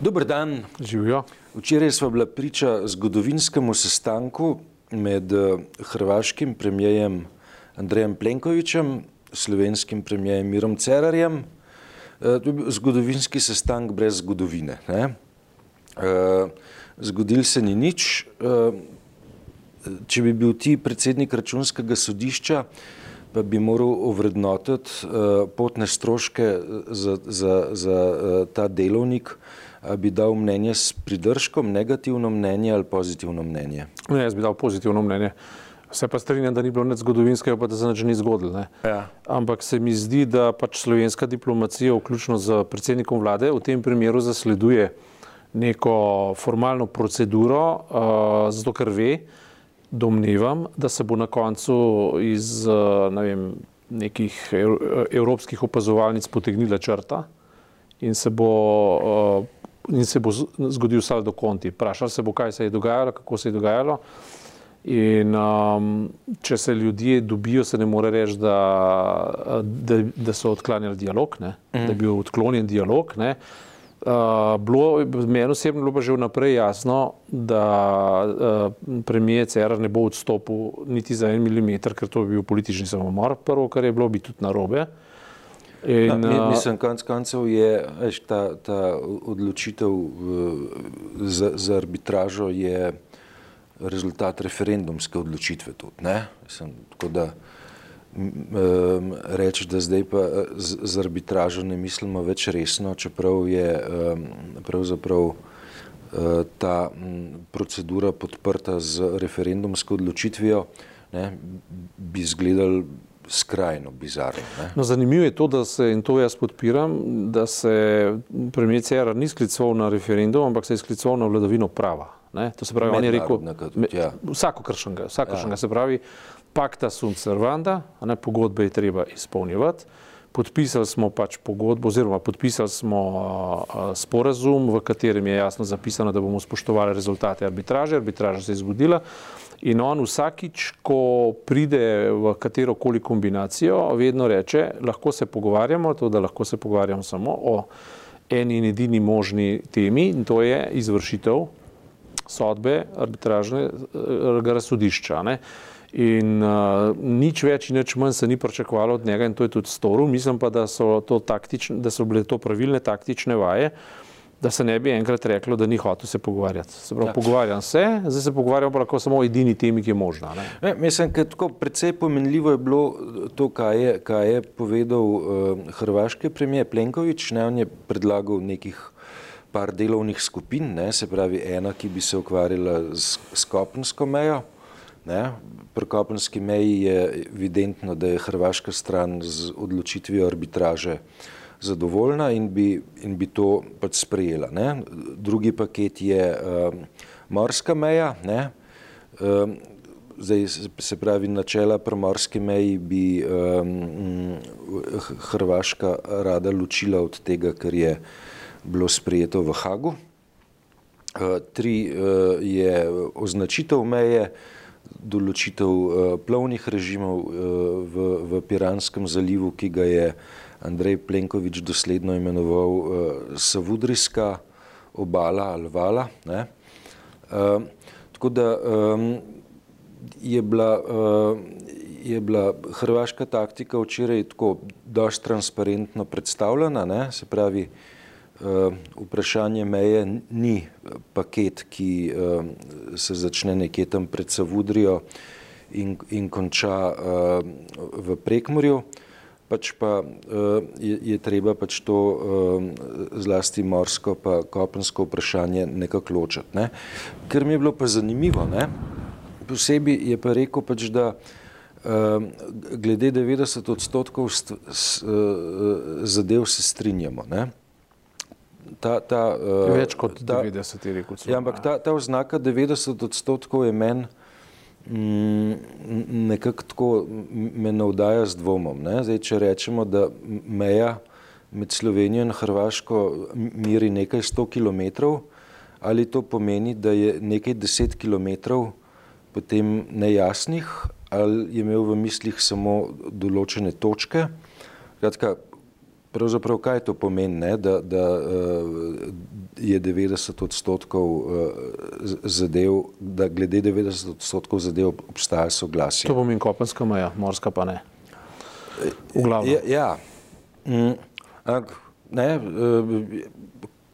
Dober dan. Živijo. Včeraj smo bila priča zgodovinskemu sestanku med eh, hrvaškim premijejem Andrejem Plenkovičem, slovenskim premijejem Mirom Cerarjem. Eh, to je bil zgodovinski sestanek brez zgodovine. Ne? Eh, zgodil se ni nič. Če bi bil ti predsednik računskega sodišča, pa bi moral ovrednotiti potne stroške za, za, za ta delovnik, bi dal mnenje s pridržkom, negativno mnenje ali pozitivno mnenje? Ne, jaz bi dal pozitivno mnenje. Se pa strinjam, da ni bilo nič zgodovinskega, pa da se nič ni zgodilo. Ja. Ampak se mi zdi, da pač slovenska diplomacija, vključno z predsednikom vlade, v tem primeru zasleduje neko formalno proceduro, uh, zato ker ve, domnevam, da se bo na koncu iz uh, ne vem, nekih evropskih opazovalnic potegnila črta in se bo uh, in se bo zgodil saldo konti. Vprašali se bo, kaj se je dogajalo, kako se je dogajalo. In um, če se ljudje dobijo, se ne more reči, da, da, da so odklanjali dialog, ne? da je bil odklonjen dialog. Ne? Uh, bilo, meni osebno je bilo pa že vnaprej jasno, da uh, premijer Cerar ne bo odstopil niti za en milimeter, ker to bi bil politični samomor. Prvo, kar je bilo, bi tudi narobe. Uh, In, no, mislim, konc koncev je veš, ta, ta odločitev za, za arbitražo je rezultat referendumske odločitve tudi. Mislim, tako da um, reči, da zdaj pa z, z arbitražo ne mislimo več resno, čeprav je um, pravzaprav uh, ta um, procedura podprta z referendumsko odločitvijo, ne, bi izgledal skrajno bizarno. No, zanimivo je to, da se, in to jaz podpiram, da se premijer CR ni sklicoval na referendum, ampak se je sklicoval na vladavino prava. Ne? To se pravi, on je rekel, tudi, ja. vsako kršenga, vsako kršenga ja. se pravi, pakta sunt servanda, ne, pogodbe je treba izpolnjevati. Podpisali smo pač pogodbo, oziroma podpisali smo a, sporazum, v katerem je jasno zapisano, da bomo spoštovali rezultate arbitraže. Arbitraža se je zgodila. In on vsakič, ko pride v katero koli kombinacijo, vedno reče, lahko se pogovarjamo, to da lahko se pogovarjamo samo o eni in edini možni temi in to je izvršitev sodbe arbitražnega razsodišča. Ne? In uh, nič več in nič manj se ni pričakovalo od njega in to je tudi storil. Mislim pa, da so, to da so bile to pravilne taktične vaje, uh, da se ne bi enkrat reklo, da ni hotel se pogovarjati. Se pravi, ja. Pogovarjam se, zdaj se pogovarjam pa lahko samo o edini temi, ki je možna. Ne? Ne, mislim, da tako precej pomenljivo je bilo to, kaj je, kaj je povedal uh, hrvaški premijer Plenković. Ne, on je predlagal nekih par delovnih skupin, ne, se pravi ena, ki bi se ukvarjala s, s kopensko mejo. Ne. Pri kopenski meji je evidentno, da je hrvaška stran z odločitvijo arbitraže uh, zadovoljna in bi, in bi to pač sprejela. Ne. Drugi paket je um, morska meja. Ne. Um, zdaj se pravi, načela pri morski meji bi um, Hrvaška rada ločila od tega, kar je bilo sprejeto v Hagu. Uh, tri uh, je označitev meje, določitev uh, plovnih režimov uh, v, v Piranskem zalivu, ki ga je Andrej Plenković dosledno imenoval uh, Savudrijska obala ali vala. Ne? Uh, tako da um, je, bila, uh, je bila hrvaška taktika včeraj tako dosti transparentno predstavljena, ne? se pravi, uh, vprašanje meje ni paket, ki uh, se začne nekje tam pred Savudrijo in, in konča uh, v Prekmorju pač pa uh, je, je treba pač to uh, zlasti morsko pa kopensko vprašanje nekako ločiti. Ne. Ker mi je bilo pa zanimivo, ne, posebej je pa rekel pač, da uh, glede 90 odstotkov st, s, uh, zadev se strinjamo. Ne. Ta, ta, uh, Več kot ta, 90 je rekel. Ja, ampak ta, ta oznaka 90 odstotkov je meni nekako tako me navdaja z dvomom. Zdaj, če rečemo, da meja med Slovenijo in Hrvaško miri nekaj sto kilometrov, ali to pomeni, da je nekaj deset kilometrov potem nejasnih, ali je imel v mislih samo določene točke. Kratka, pravzaprav kaj to pomeni, ne? da, da je 90 odstotkov zadev, da glede 90 odstotkov zadev obstaja soglasje. To pomeni kopenska meja, morska pa ne. Ja, ja. Mm, ne,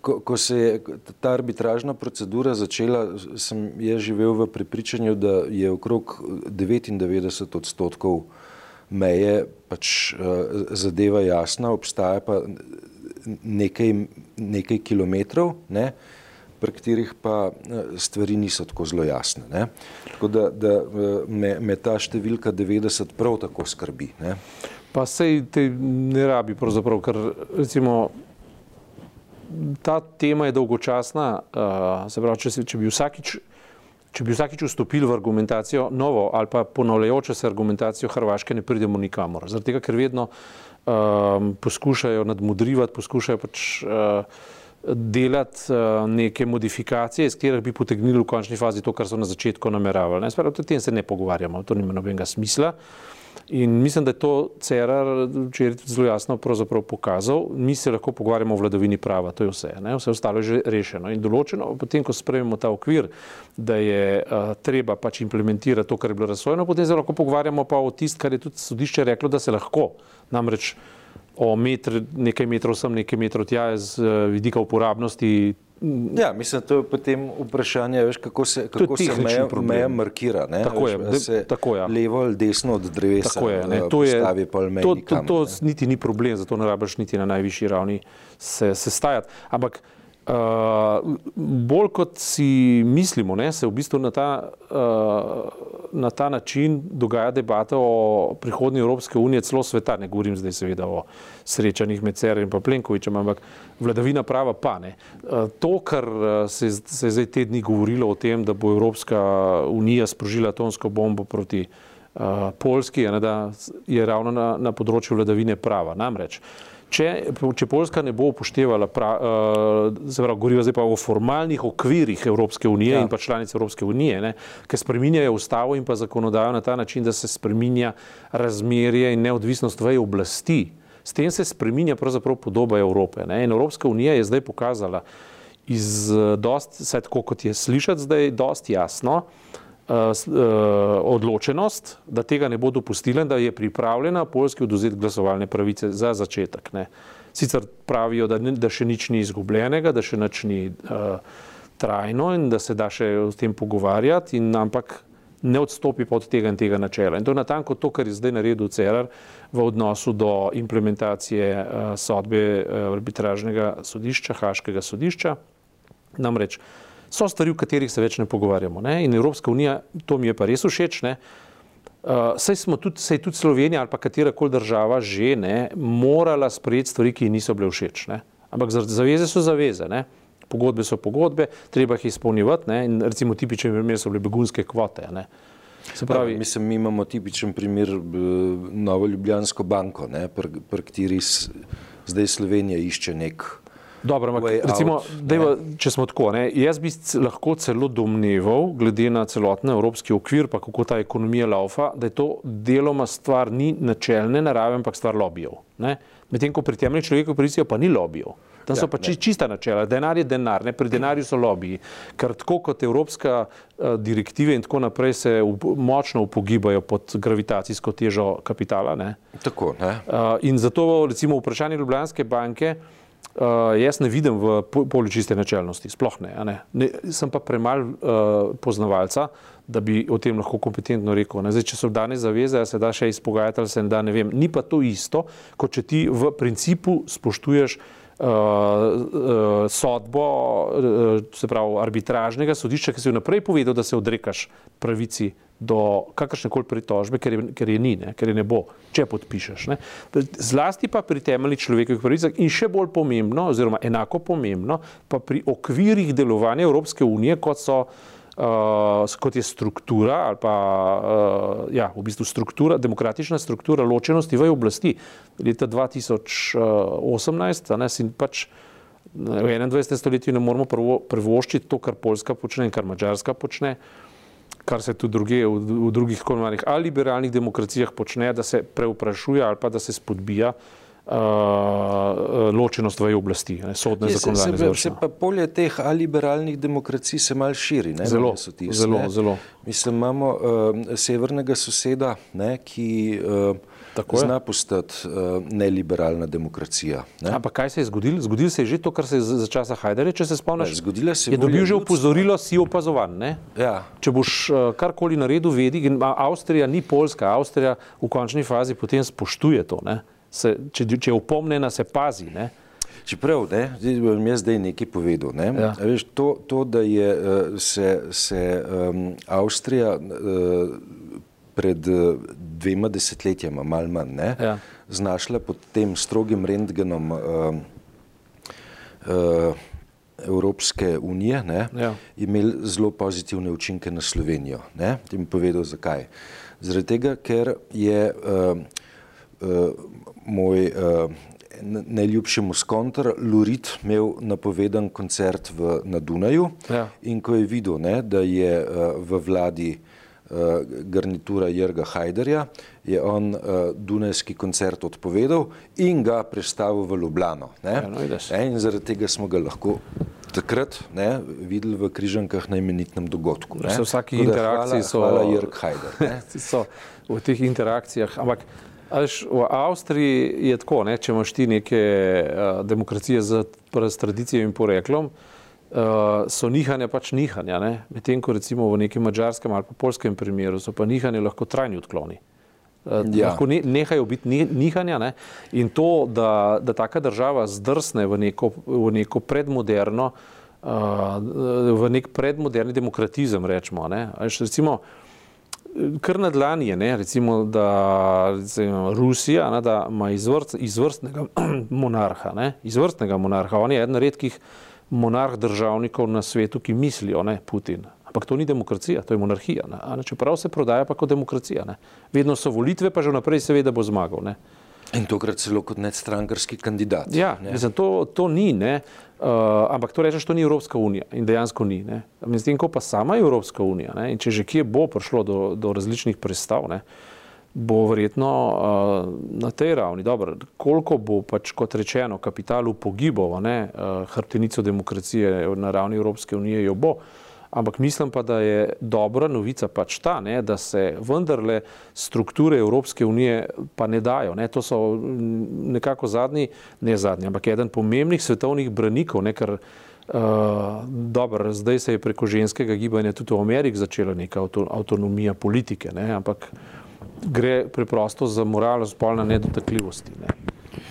ko, ko se je ta arbitražna procedura začela, sem je živel v prepričanju, da je okrog 99 odstotkov meje pač zadeva jasna, obstaja pa nekaj, nekaj kilometrov, ne, pri katerih pa stvari niso tako zelo jasne. Ne. Tako da, da me, me ta številka 90 prav tako skrbi. Ne. Pa sej te ne rabi pravzaprav, ker recimo ta tema je dolgočasna, uh, se pravi, če, se, če bi vsakič Če bi vsakič vstopili v argumentacijo novo ali pa ponavljajočo se argumentacijo Hrvaške, ne pridemo nikamor. Zaradi tega, ker vedno um, poskušajo nadmudrivati, poskušajo pač uh, delati uh, neke modifikacije, iz katerih bi potegnili v končni fazi to, kar so na začetku nameravali. O tem se ne pogovarjamo, to nima nobenega smisla. Uh, In mislim, da je to Cerar včeraj zelo jasno pokazal. Mi se lahko pogovarjamo o vladavini prava, to je vse. Ne? Vse ostalo je že rešeno in določeno. Potem, ko sprejmemo ta okvir, da je uh, treba pač implementirati to, kar je bilo razsvojeno, potem se lahko pogovarjamo pa o tist, kar je tudi sodišče reklo, da se lahko. Namreč o metr, nekaj metrov sem, nekaj metrov tja z uh, vidika uporabnosti Ja, mislim, to je potem vprašanje, veš, kako se, kako se meja, meja markira. Ne? Tako veš, je, se tako je. Levo ali desno od drevesa. Tako je, ne? To, je, to, to, to niti ni problem, zato ne rabiš niti na najvišji ravni se sestajati. Ampak Uh, bolj kot si mislimo, ne, se v bistvu na ta, uh, na ta način dogaja debata o prihodnji Evropske unije, celo sveta. Ne govorim zdaj seveda o srečanjih med Cerem in Plenkovičem, ampak vladavina prava pa ne. Uh, to, kar se, se je zdaj te dni govorilo o tem, da bo Evropska unija sprožila atomsko bombo proti uh, Polski, je, ne, je ravno na, na področju vladavine prava. Namreč, uh, Če, če Poljska ne bo upoštevala, uh, govorimo zdaj pa o formalnih okvirih Evropske unije ja. in pa članic Evropske unije, ne, ki spreminjajo ustavo in pa zakonodajo na ta način, da se spreminja razmerje in neodvisnost v oblasti, s tem se spreminja pravzaprav podoba Evrope. Ne. In Evropska unija je zdaj pokazala iz eh, dost, vse tako kot je slišati zdaj, dost jasno, uh, uh, odločenost, da tega ne bo dopustila in da je pripravljena Poljski oduzeti glasovalne pravice za začetek. Ne. Sicer pravijo, da, ne, da še nič ni izgubljenega, da še nič ni uh, trajno in da se da še o tem pogovarjati, in, ampak ne odstopi pa od tega in tega načela. In to je natanko to, kar je zdaj naredil CRR v odnosu do implementacije uh, sodbe uh, arbitražnega sodišča, Haškega sodišča. Namreč, uh, so stvari, o katerih se več ne pogovarjamo. Ne? In Evropska unija, to mi je pa res všeč. Uh, saj smo tudi, saj tudi Slovenija ali pa katera koli država že ne, morala sprejeti stvari, ki ji niso bile všeč. Ne? Ampak zaveze so zaveze. Ne? Pogodbe so pogodbe, treba jih izpolnjevati. Ne? In recimo tipičen primer so bile begunske kvote. Ne? Se pravi, ja, mislim, mi imamo tipičen primer Novo Ljubljansko banko, pri kateri zdaj Slovenija išče nek Dobro, ampak, recimo, dejva, če smo tako, ne, jaz bi lahko celo domneval, glede na celotni evropski okvir, pa kako ta ekonomija laufa, da je to deloma stvar ni načelne narave, ampak stvar lobijev. Medtem ko pri temeljni človekovi pravici pa ni lobijev. Tam so ja, pa či, čista načela. Denar je denar, ne pri denarju so lobiji. Ker tako kot evropska uh, direktive in tako naprej se up, močno upogibajo pod gravitacijsko težo kapitala. Ne? Tako, ne? Uh, in zato recimo vprašanje Ljubljanske banke, Uh, jaz ne vidim v polju čiste načelnosti, sploh ne. ne? ne sem pa premalo uh, poznavalca, da bi o tem lahko kompetentno rekel. Zdaj, če so danes zaveze, se da še izpogajati ali se ne da, ne vem. Ni pa to isto, kot če ti v principu spoštuješ uh, sodbo, uh, se pravi arbitražnega sodišča, ki si vnaprej povedal, da se odrekaš pravici do kakršne koli pritožbe, ker je, ker je ni, ne, ker je ne bo, če podpišeš. Ne. Zlasti pa pri temeljnih človekovih pravicah in še bolj pomembno, oziroma enako pomembno, pa pri okvirih delovanja Evropske unije, kot so. Uh, kot je struktura, ali pa uh, ja, v bistvu struktura, demokratična struktura ločenosti v oblasti. Leta 2018, ne, pač v 21. stoletju ne moremo prvoščiti to, kar Poljska počne in kar Mačarska počne. Kar se tudi druge, v, v drugih kolonialnih ali liberalnih demokracijah počne, da se preuprašuje ali pa da se spodbija uh, uh, ločenost dveh oblasti, ne, sodne Je, se, se, zakonodajne. se pa polje teh aliberalnih demokracij se mal širi. Ne, Zelo, tiste, zelo, ne. zelo. Mislim, imamo uh, severnega soseda, ne, ki uh, Tako je. zna postati uh, neliberalna demokracija. Ne. Ampak kaj se je zgodilo? Zgodilo se je že to, kar se je za časa Hajderja, če se spomniš. Ne, zgodila se je volja dobil že opozorilo, si opazovan. Ne? Ja. Če boš uh, karkoli naredil, vedi, in Avstrija ni Poljska, Avstrija v končni fazi potem spoštuje to. ne. Se, če, če je opomnjena, se pazi. Ne? Čeprav, ne, zdaj bom jaz zdaj nekaj povedal. Ne. Ja. Veš, to, to, da je eh, se, se um, Avstrija uh, pred uh, dvema desetletjama, malo manj, ne, Ja. znašla pod tem strogim rentgenom uh, uh, Evropske unije, ne, Ja. imeli zelo pozitivne učinke na Slovenijo. Ne. Ti mi povedal, zakaj. Zaradi tega, ker je uh, moj uh, najljubši muskonter Lurit imel napovedan koncert v, na Dunaju Ja. in ko je videl, ne, da je uh, v vladi uh, garnitura Jrga Hajderja, je on uh, Dunajski koncert odpovedal in ga prestavil v Ljubljano. Ne. Ja, no. E, in zaradi tega smo ga lahko takrat ne, videli v Križankah na imenitnem dogodku. Ne. Se vsaki interakciji hvala, so- Hvala Jrg Hajder. Ne. so v teh interakcijah. Ampak a veš, v Avstriji je tako, ne, če imaš ti neke uh, demokracije z, s tradicijo in poreklom, uh, so nihanja pač nihanja. ne. Medtem ko recimo v nekem mačarskem ali polskem primeru so pa nihanja lahko trajni odkloni. Uh, Ja. Lahko ne, nehajo biti ni- nihanja ne? in to, da, da taka država zdrsne v neko, v neko predmoderno, uh, v nek predmoderni demokratizem, rečemo. Ne? A veš, Recimo, kar na dlani je, ne, recimo, da recimo, Rusija ne, da ima izvrst, izvrstnega monarha, ne, izvrstnega monarha. On je eden redkih monarh državnikov na svetu, ki mislijo, ne, Putin. Ampak to ni demokracija, to je monarhija. Ne, ne, čeprav se prodaja pa kot demokracija. Ne. Vedno so volitve, pa že vnaprej se ve, da bo zmagal. Ne. In tokrat celo kot nedstrankarski kandidat. Ja, ne. mislim, to, to ni, ne, uh, ampak to rečeš, to ni Evropska unija in dejansko ni. Ne. Medtem ko pa sama Evropska unija, ne, in če že kje bo prišlo do, do različnih predstav, ne, bo verjetno uh, na tej ravni, dobro, koliko bo pač kot rečeno kapitalu pogibal, a ne, uh, hrbtenico demokracije na ravni Evropske unije jo bo. Ampak mislim pa, da je dobra novica pač ta, ne, da se vendarle strukture Evropske unije pa ne dajo. Ne. To so mm, nekako zadnji, ne zadnji, ampak eden pomembnih svetovnih branikov, ne, ker uh, dobro, zdaj se je preko ženskega gibanja tudi v Ameriki začela neka avto, avtonomija politike, ne, ampak gre preprosto za moralo spolne nedotakljivosti. Ne.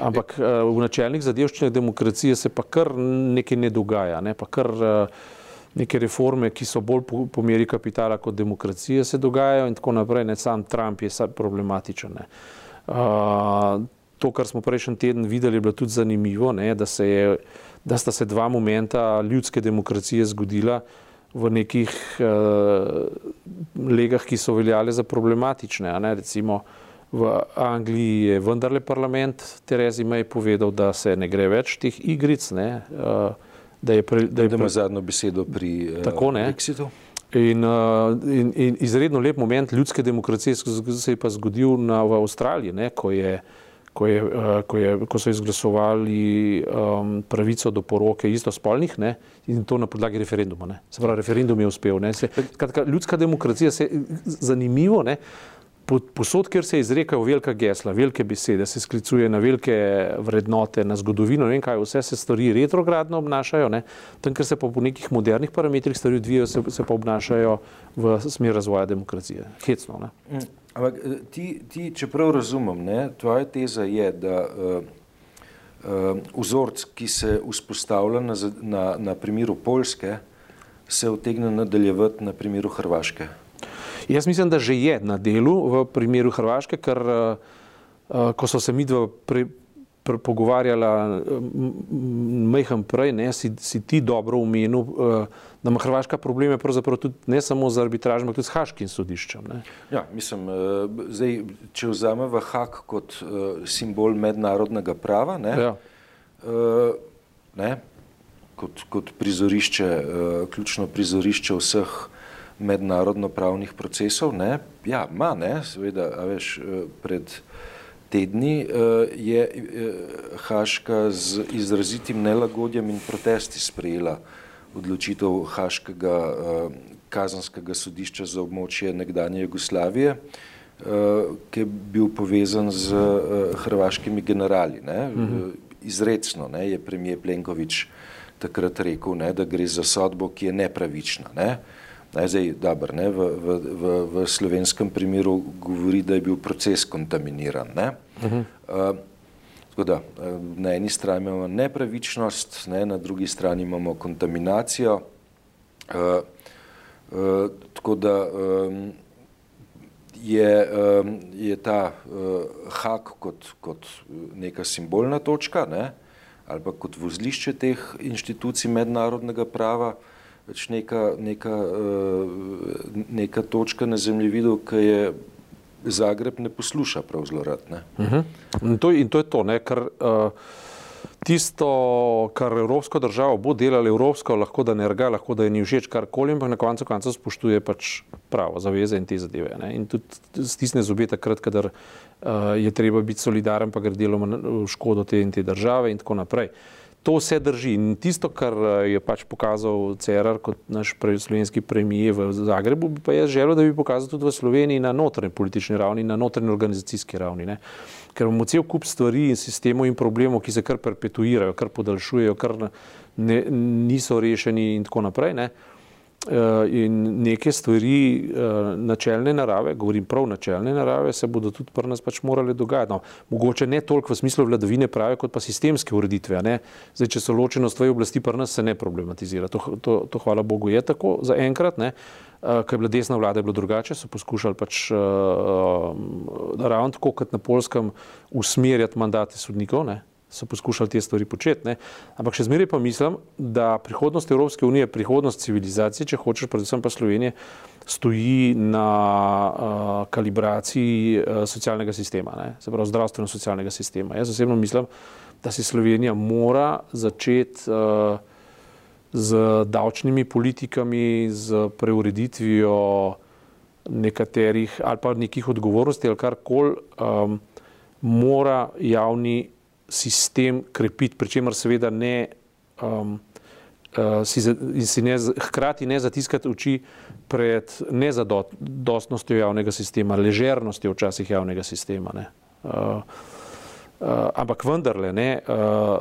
Ampak uh, v načelnih zadevščinah demokracije se pa kar nekaj ne dogaja, ne, pa kar uh, neke reforme, ki so bolj po, po meri kapitala kot demokracije, se dogajajo in tako naprej. Ne, sam Trump je problematičen. Ne. Uh, to, kar smo prejšnji teden videli, je bilo tudi zanimivo, ne, da, se je, da sta se dva momenta ljudske demokracije zgodila v nekih uh, legah, ki so veljale za problematične. Ne, recimo v Angliji je vendarle parlament Terezi May povedal, da se ne gre več teh igric. Ne, uh, da je pre, da je pre, zadnjo besedo pri uh, Tako, ne. Brexitu. In, uh, in, in izredno lep moment ljudske demokracije se je pa zgodil na, v Avstraliji, ne, ko, je, ko, je, uh, ko, je, ko so izglasovali um, pravico do poroke istospolnih ne, in to na podlagi referenduma. Ne. Se pravi, referendum je uspel. Ne. Se, kratka, ljudska demokracija se zanimivo. Ne, po- Posod, kjer se izrekajo velika gesla, velike besede, se sklicuje na velike vrednote, na zgodovino, ne vem kaj, vse se stvari retrogradno obnašajo, ne? tam, ker se pa po nekih modernih parametrih stvari odvijajo, se, se pa obnašajo v smer razvoja demokracije. Hecno. Ne? Mm. Ampak eh, ti, ti, čeprav razumem, ne, tvoja teza je, da uh, uh, vzorc, ki se vzpostavlja na, na, na primeru Poljske, se utegne nadaljevati na primeru Hrvaške. Jaz mislim, da že je na delu v primeru Hrvaške, ker uh, uh, ko so se mi dva pre, pre, pogovarjala mehen prej, ne, si, si ti dobro umenil, uh, da ima Hrvaška probleme pravzaprav tudi ne samo z arbitražem, ampak tudi s Haškim sodiščem. Ne. Ja, mislim, uh, zdaj, če vzamemo Hak kot uh, simbol mednarodnega prava, ne, Ja. uh, ne, kot, kot prizorišče, uh, ključno prizorišče vseh mednarodno pravnih procesov, ne, ja, ima, ne, seveda, a veš, eh, pred tedni je Haška z izrazitim nelagodjem in protesti sprejela odločitev Haškega kazanskega sodišča za območje nekdanje Jugoslavije, ki je bil povezan z hrvaškimi generali. Ne? Mhm. Izredno ne, je premijer Plenković takrat rekel, ne, da gre za sodbo, ki je nepravična. Ne? Ne, zdaj, dober, ne, v, v, v, v slovenskem primeru govori, da je bil proces kontaminiran. Ne? Uh -huh. uh, da, na eni strani imamo nepravičnost, ne, na drugi strani imamo kontaminacijo. Uh, uh, tako da um, je, um, je ta uh, hak kot, kot neka simbolna točka ne, ali pa kot vozlišče teh inštitucij mednarodnega prava, uh, pač neka, neka, uh, neka točka na zemljevidu, ki je Zagreb ne posluša prav zelo rad. Ne? Uh -huh. in, to, in to je to, ne, kar uh, tisto, kar evropsko državo bo delalo evropsko, lahko da ne rga, lahko da je ni všeč karkoli, ampak na koncu konca spoštuje pač pravo, zaveze in te zadeve. Ne? In tudi stisne zobe takrat, kadar uh, je treba biti solidaren, pa gre deloma v škodo te in te države in tako naprej. Uh, To vse drži. In tisto, kar eh, je pač pokazal Cerar kot naš slovenski premijer v Zagrebu, bi pa jaz želel, da bi pokazal tudi v Sloveniji na notranji politični ravni, na notranji organizacijski ravni. Ne? Ker imamo cel kup stvari in sistemov in problemov, ki se kar perpetuirajo, kar podaljšujejo, kar ne, niso rešeni in tako naprej. Ne? Eh, in neke stvari eh, načelne narave, govorim prav načelne narave, se bodo tudi pri nas pač morale dogajati. No, mogoče ne toliko v smislu vladavine prave, kot pa sistemske ureditve. Zdaj, če so ločenost dveh oblasti, pri nas se ne problematizira. To, to, to hvala Bogu je tako za enkrat. Ne. Uh, Ker je bila desna vlada, je bilo drugače, so poskušali pač uh, ravno tako kot na polskem usmerjati mandate sodnikov, ne, so poskušali te stvari početi. Ne? Ampak še zmeraj pa mislim, da prihodnost Evropske unije, prihodnost civilizacije, če hočeš, predvsem pa Slovenije, stoji na uh, kalibraciji uh, socialnega sistema, ne? se pravi zdravstveno-socialnega sistema. Jaz osebno mislim, da se Slovenija mora začeti uh, z davčnimi politikami, z preureditvijo nekaterih ali pa nekih odgovornosti ali karkoli, um, mora javni sistem krepiti, pri čemer seveda ne, um, uh, si, si ne, hkrati ne zatiskati oči pred nezadostnostjo javnega sistema, ležernostjo včasih javnega sistema. Uh, uh, ampak vendarle, ne, uh,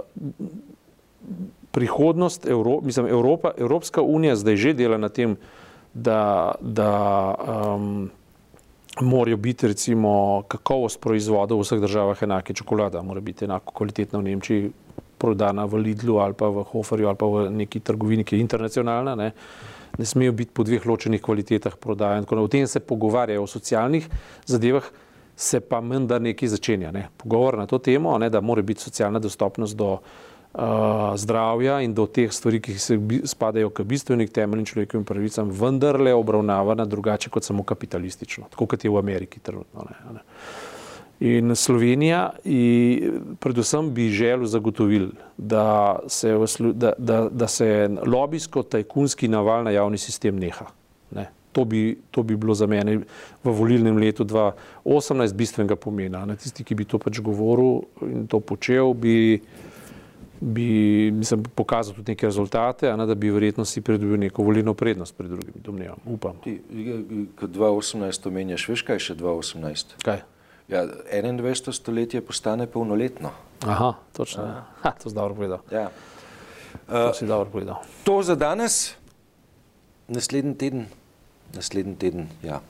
prihodnost Evro, mislim, Evropa, Evropska unija zdaj že dela na tem, da, da um, morajo biti recimo kakovost proizvodov v vseh državah enake. Čokolada mora biti enako kvalitetna v Nemčiji, prodana v Lidlu ali pa v Hoferju ali pa v neki trgovini, ki je internacionalna. Ne, ne smejo biti po dveh ločenih kvalitetah prodajen. O tem se pogovarjajo, o socialnih zadevah se pa menda nekaj začenja. Ne. Pogovor na to temo, ne, da mora biti socialna dostopnost do uh, zdravja in do teh stvari, ki se spadajo k bistvenim temeljnim človekovim pravicam, vendarle obravnavana drugače kot samo kapitalistično, tako kot je v Ameriki trenutno. Ne, ne. In Slovenija, in predvsem bi želel zagotoviti, da se, da, da, da se lobijsko-tajkunski naval na javni sistem neha. Ne. To, bi, to bi bilo za mene v volilnem letu 2018 bistvenega pomena. Ne. Tisti, ki bi to pač govoril in to počel, bi bi mislim, pokazal tudi neke rezultate, ne, da bi verjetno si pridobil neko volilno prednost pred drugimi, domnevam, upam. Ti, kot 2018 omenjaš, veš kaj še 2018? Kaj? Ja, 21. stoletje postane polnoletno. Aha, točno. Ha, to si dobro povedal. Ja. To si dobro povedal. To za danes, naslednji teden, naslednji teden, ja.